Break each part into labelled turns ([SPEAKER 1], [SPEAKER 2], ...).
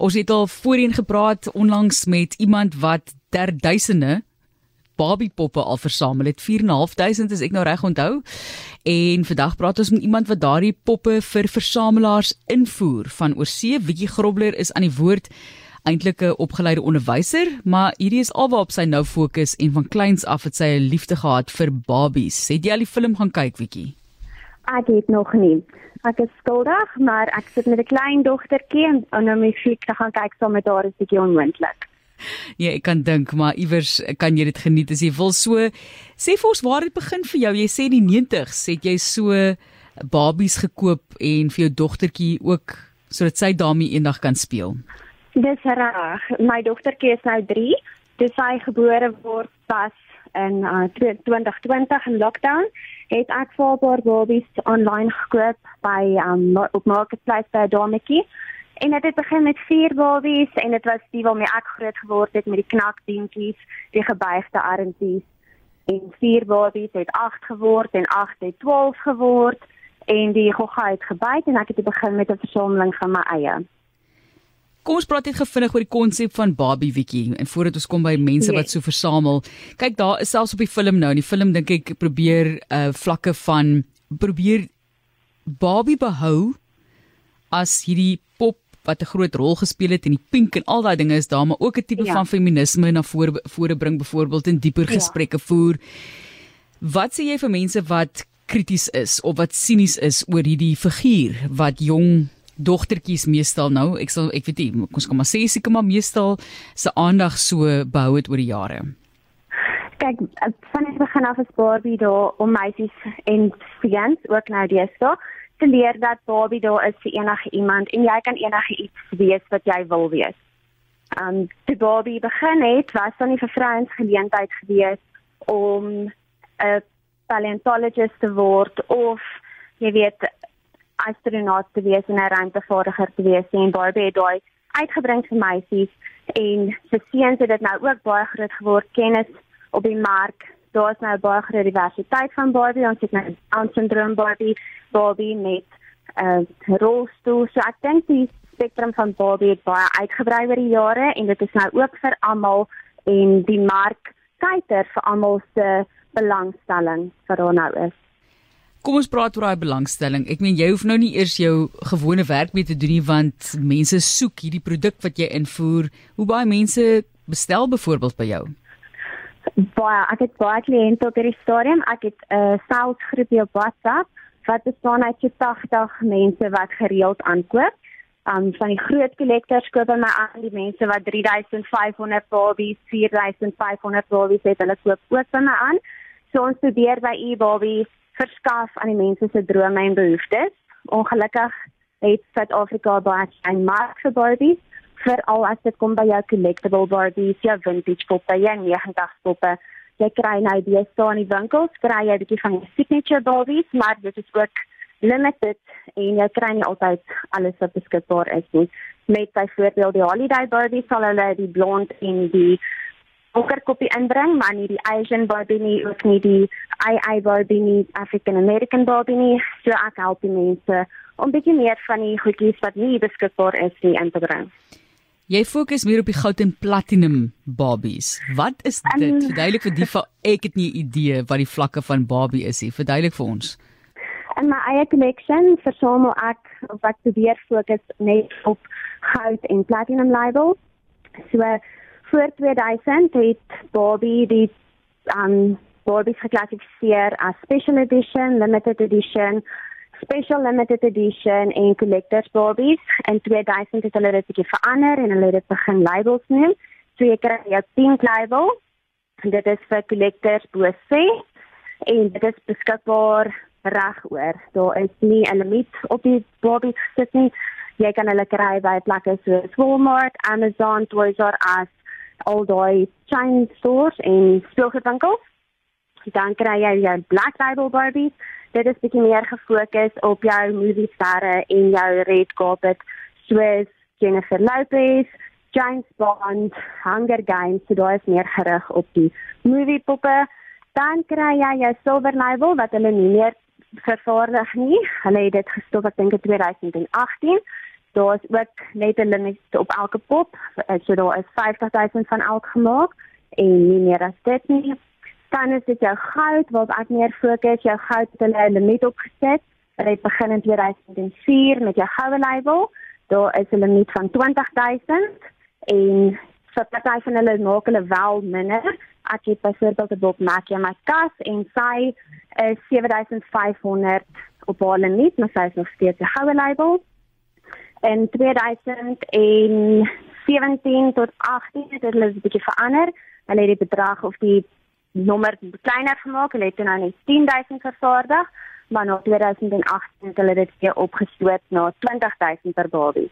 [SPEAKER 1] Ons het al voorheen gepraat onlangs met iemand wat ter duisende Barbie poppe al versamel het 4.500 as ek nou reg onthou. En vandag praat ons met iemand wat daardie poppe vir versamelaars invoer van oorsee. Wiekie Grobler is aan die woord eintlik 'n opgeleide onderwyser, maar hierdie is alwaarop sy nou fokus en van kleins af het sy 'n liefde gehad vir Barbies. Het jy al die film gaan kyk, Wiekie?
[SPEAKER 2] Ek het nog nie. Ek is skuldig, maar ek sit met 'n klein dogtertjie en nou my fliek te gaan kyk saam met haar is bietjie onmoontlik.
[SPEAKER 1] Ja, ek kan dink, maar iewers kan jy dit geniet as jy wil. So sê vir ons waar dit begin vir jou. Jy sê die 90s het jy so babies gekoop en vir jou dogtertjie ook sodat sy daarmee eendag kan speel.
[SPEAKER 2] Dis reg. My dogtertjie is nou 3. Dis sy gebore word pas in uh, 2020 in lockdown het ek vir haar babies online gekoop by um, op marketplace by Dometjie. En dit het begin met vier babies en dit was die waarmee ek groot geword het met die knakbeentjies, die gebuigde armpies. En vier babies het 8 geword en 8 het 12 geword en die gogga het gebyt en ek het begin met 'n versameling van my eie.
[SPEAKER 1] Kom ons praat net gefvinnig oor die konsep van Barbie Wiki en voordat ons kom by mense yes. wat so versamel. Kyk daar is selfs op die film nou. In die film dink ek probeer uh vlakke van probeer Barbie behou as hierdie pop wat 'n groot rol gespeel het en die pink en al daai dinge is daar, maar ook 'n tipe ja. van feminisme na vore vore bring byvoorbeeld in dieper ja. gesprekke voer. Wat sê jy vir mense wat krities is of wat sinies is oor hierdie figuur wat jong dogtertjies meestal nou, ek sal ek weet nie, ons kom maar sê seker maar meestal se aandag so behou het oor die jare.
[SPEAKER 2] Kyk, van die begin af is Barbie daar om meisies en seuns ook nou deesdae te leer dat Barbie daar is vir enige iemand en jy kan enige iets wees wat jy wil wees. Um toe Barbie begin het, was dan nie vir vrouens geleentheid gewees om 'n paleontologist te word of jy weet astronaut te wees en 'n ruimtevaardiger te wees en Barbie het daai uitgebring vir meisies en vir seuns het dit nou ook baie groot geword kennis op die mark. Daar is nou baie groot diversiteit van Barbie ons het nou Down syndroom Barbie, Barbie met 'n uh, eh, rolstoel. So ek dink die spektrum van Barbie het baie uitgebrei oor die jare en dit is nou ook vir almal en die mark kyker vir almal se belangstelling wat daar nou is.
[SPEAKER 1] Kom ons praat oor daai belangstelling. Ek meen jy hoef nou nie eers jou gewone werk mee te doen nie want mense soek hierdie produk wat jy invoer. Hoe baie mense bestel byvoorbeeld by jou?
[SPEAKER 2] Baie, ek het baie kliënte op hierdie stadium. Ek het 'n uh, sales groepie op WhatsApp wat bestaan uit 80 mense wat gereeld aankoop. Um van die groot kollektors koop by my aan die mense wat 3500 babies, 4500 babies het, hulle koop ook by my aan. So ons probeer by e-babies verskaf aan die mense se drome en behoeftes. Ongelukkig het Suid-Afrika baie klein mark vir Barbies, veral as dit kom by jou collectible Barbies, jou vintage poppe, jou 90 poppe. Jy kry nou die staan in winkels, kry jy 'n bietjie van die signature Barbies, maar dit is ook limited en jy kry nie altyd alles wat beskikbaar is nie. Met byvoorbeeld die holiday Barbies sal hulle die blond en die donkerkoppie inbring, maar nie die Asian Barbie nie, ook nie die AI Barbie nie, African American Barbie nie. So ek help die mense om bietjie meer van die goedjies wat nie beskikbaar is nie in te bring.
[SPEAKER 1] Jy fokus meer op die goud en platinum Barbies. Wat is dit? Um, Verduidelik vir die van ek het nie idee wat die vlakke van Barbie is nie. Verduidelik vir ons.
[SPEAKER 2] In my eie collection versamel ek of ek probeer fokus net op goud en platinum labels. So voor 2000 het Barbie die um Barbie geklassifiseer as special edition, limited edition, special limited edition en collectors Barbies. In 2000 het hulle dit bietjie verander en hulle het dit begin labels noem. So jy kry jou pink label. En dit is vir collectors bo 6 en dit is beskikbaar regoor. Daar is nie 'n limiet op die Barbie gesit nie. Jy kan hulle kry by plekke soos Walmart, Amazon, Toys R Us al daai chain stores en speelgoedwinkels. Dan kry jy jou Black Label Barbies. Dit is bietjie meer gefokus op jou movie sterre en jou red carpet soos Jennifer Lopez, James Bond, Hunger Games, so daar is meer gerig op die movie poppe. Dan kry jy jou Silver Label wat hulle nie meer vervaardig nie. Hulle het dit gestop ek dink in 2018. Daar is ook net 'n limiet op elke pop. So daar is 50000 van elk gemaak en nie meer as dit nie. Dan is dit jou goud wat ek meer fokus. Jou goud het hulle 'n limiet opgeset. Hulle het begin in 2004 met jou goue label. Daar is 'n limiet van 20000 en vir party van hulle maak hulle wel minder. Ek het byvoorbeeld 'n Bob Mackie in my kas en sy is 7500 op haar limiet, maar sy is nog steeds 'n goue label. In 2017 tot 18 het hulle 'n bietjie verander. Hulle het die bedrag of die nommer kleiner gemaak. Hulle het nou net 10000 vervaardig, maar na 2018 het hulle dit weer opgestoot na 20000 per babie.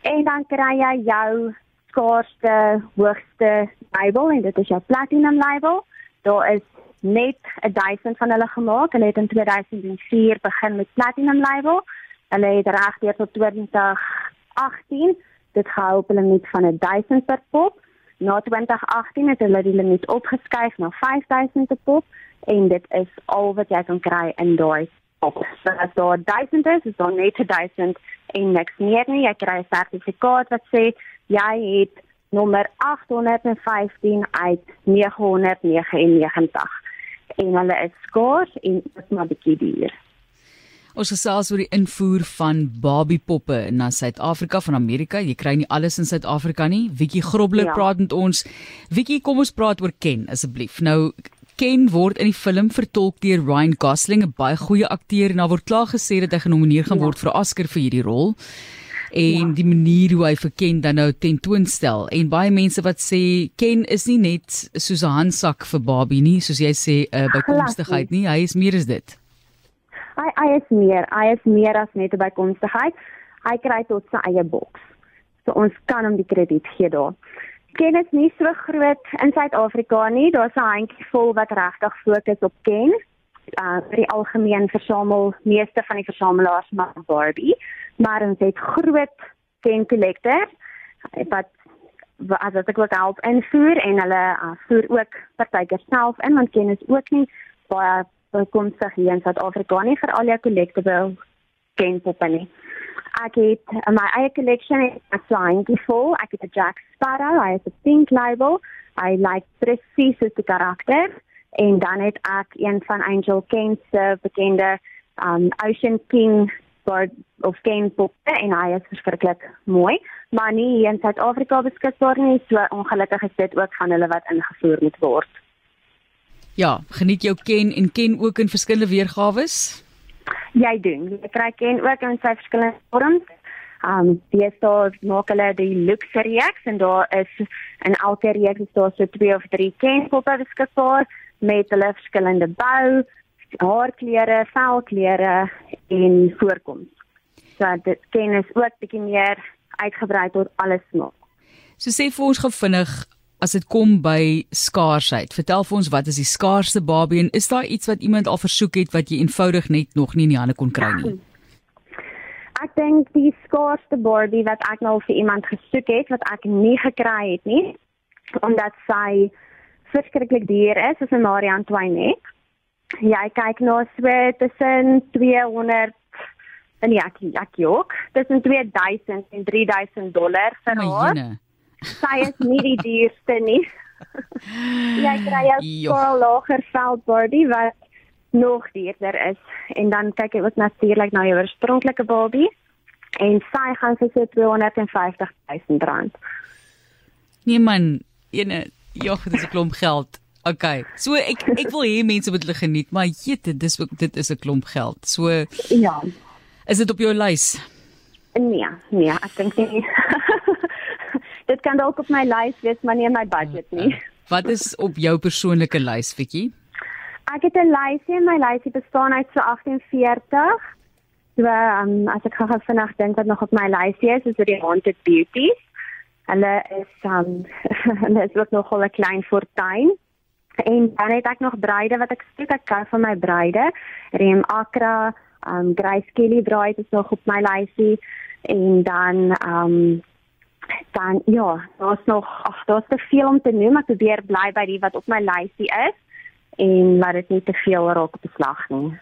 [SPEAKER 2] En dan kry jy jou skaarsste hoogste label en dit is jou platinum label. Daar is net 1000 van hulle gemaak. Hulle het in 2004 begin met platinum label. Hulle het regdeur tot 2018 dit gehou op 'n limiet van 1000 per pop. Na 2018 het hulle die limiet opgeskuif na 5000 per pop en dit is al wat jy kan kry in daai pop. So as daar 1000 is, is daar net 1000 en niks meer nie. Jy kry 'n sertifikaat wat sê jy het nommer 815 uit 999 en hulle is skaars en dit maar bietjie duur.
[SPEAKER 1] Ons gesels oor die invoer van Barbie poppe na Suid-Afrika van Amerika. Jy kry nie alles in Suid-Afrika nie. Wiekie Grobler ja. praat met ons. Wiekie, kom ons praat oor Ken asseblief. Nou Ken word in die film vertolk deur Ryan Gosling, 'n baie goeie akteur en daar word klaar gesê dat hy genomineer gaan ja. word vir 'n Oscar vir hierdie rol en ja. die manier hoe hy vir Ken dan nou tentoonstel en baie mense wat sê Ken is nie net soos 'n handsak vir Barbie nie soos jy sê 'n uh, bykomstigheid nie hy is meer as dit
[SPEAKER 2] hy hy is meer. Hy is meer as net 'n bykomstigheid. Hy kry tot sy eie boks. So ons kan hom die krediet gee daar. Ken is nie so groot in Suid-Afrika nie. Daar's 'n handjie vol wat regtig fokus op Ken. Uh vir die algemeen versamel meeste van die versamelaars maar Barbie. Maar ons het groot ken collectors wat as ek ook help invoer en hulle uh, voer ook partykeer self in want ken is ook nie baie bekomstig hier in Suid-Afrika nie vir al jou collectible ken poppe nie. Ek het uh, my eie collection is flying before ek het 'n Jack Sparrow, hy het 'n pink label. I like presies die karakter en dan het ek een van Angel Ken se bekende um Ocean King beskikbaar of ken poppe en hy is verskriklik mooi, maar nie hier in Suid-Afrika beskikbaar nie, so ongelukkig is dit ook van hulle wat ingevoer moet word.
[SPEAKER 1] Ja, geniet jou ken en ken ook in verskillende weergawe?
[SPEAKER 2] Jy doen. Jy kry ken ook in sy verskillende vorms. Um die stores maak hulle die luxe reeks en daar is in elke reeks is daar so twee of drie ken poppe beskikbaar met hulle verskillende bou haarkleure, velkleure en voorkoms. So dit kennis ook bietjie meer uitgebrei tot alles smaak.
[SPEAKER 1] So sê vir ons gevinnig as dit kom by skaarsheid. Vertel vir ons wat is die skaarsste Barbie en is daar iets wat iemand al versoek het wat jy eenvoudig net nog nie in die hande kon kry nie?
[SPEAKER 2] Ek dink die skaarsste Barbie wat ek nou vir iemand gesoek het wat ek nie gekry het nie omdat sy verskriklik duur is, is 'n Marie Antoinette jy kyk na so tussen 200 en ja, ek jok, tussen 2000 en 3000 dollar vir haar. Sy is nie die duurste nie. jy kry 'n skool lager veldbody wat nog duurder is en dan kyk jy ook natuurlik na jou oorspronklike Barbie en sy gaan vir so 250 000 rand.
[SPEAKER 1] Nee man, ene, jog, dis 'n klomp geld. Okay. So ek ek wil hê mense moet hulle geniet, maar jete, dis ook dit is 'n klomp geld. So
[SPEAKER 2] Ja.
[SPEAKER 1] Is dit op jou lys?
[SPEAKER 2] Nee, nee, ek dink nie. Dit kan dalk op my lys wees, maar nie in my budget nie.
[SPEAKER 1] Wat is op jou persoonlike lys, Fikkie?
[SPEAKER 2] Ek het 'n lysie en my lysie bestaan uit so 48. So, um, as ek gou vinnig dink wat nog op my lysie is, is dit die Haunted Beauties. Hulle is um hulle is ook nog 'n klein fortuin. En dan het ek nog bruide wat ek soek ek kan van my bruide. Rem Akra, um Grace Kelly bruid is nog op my lysie en dan um dan ja, daar's nog ag daar's te veel om te noem. Ek probeer bly by die wat op my lysie is en laat dit nie te veel raak op beslag nie.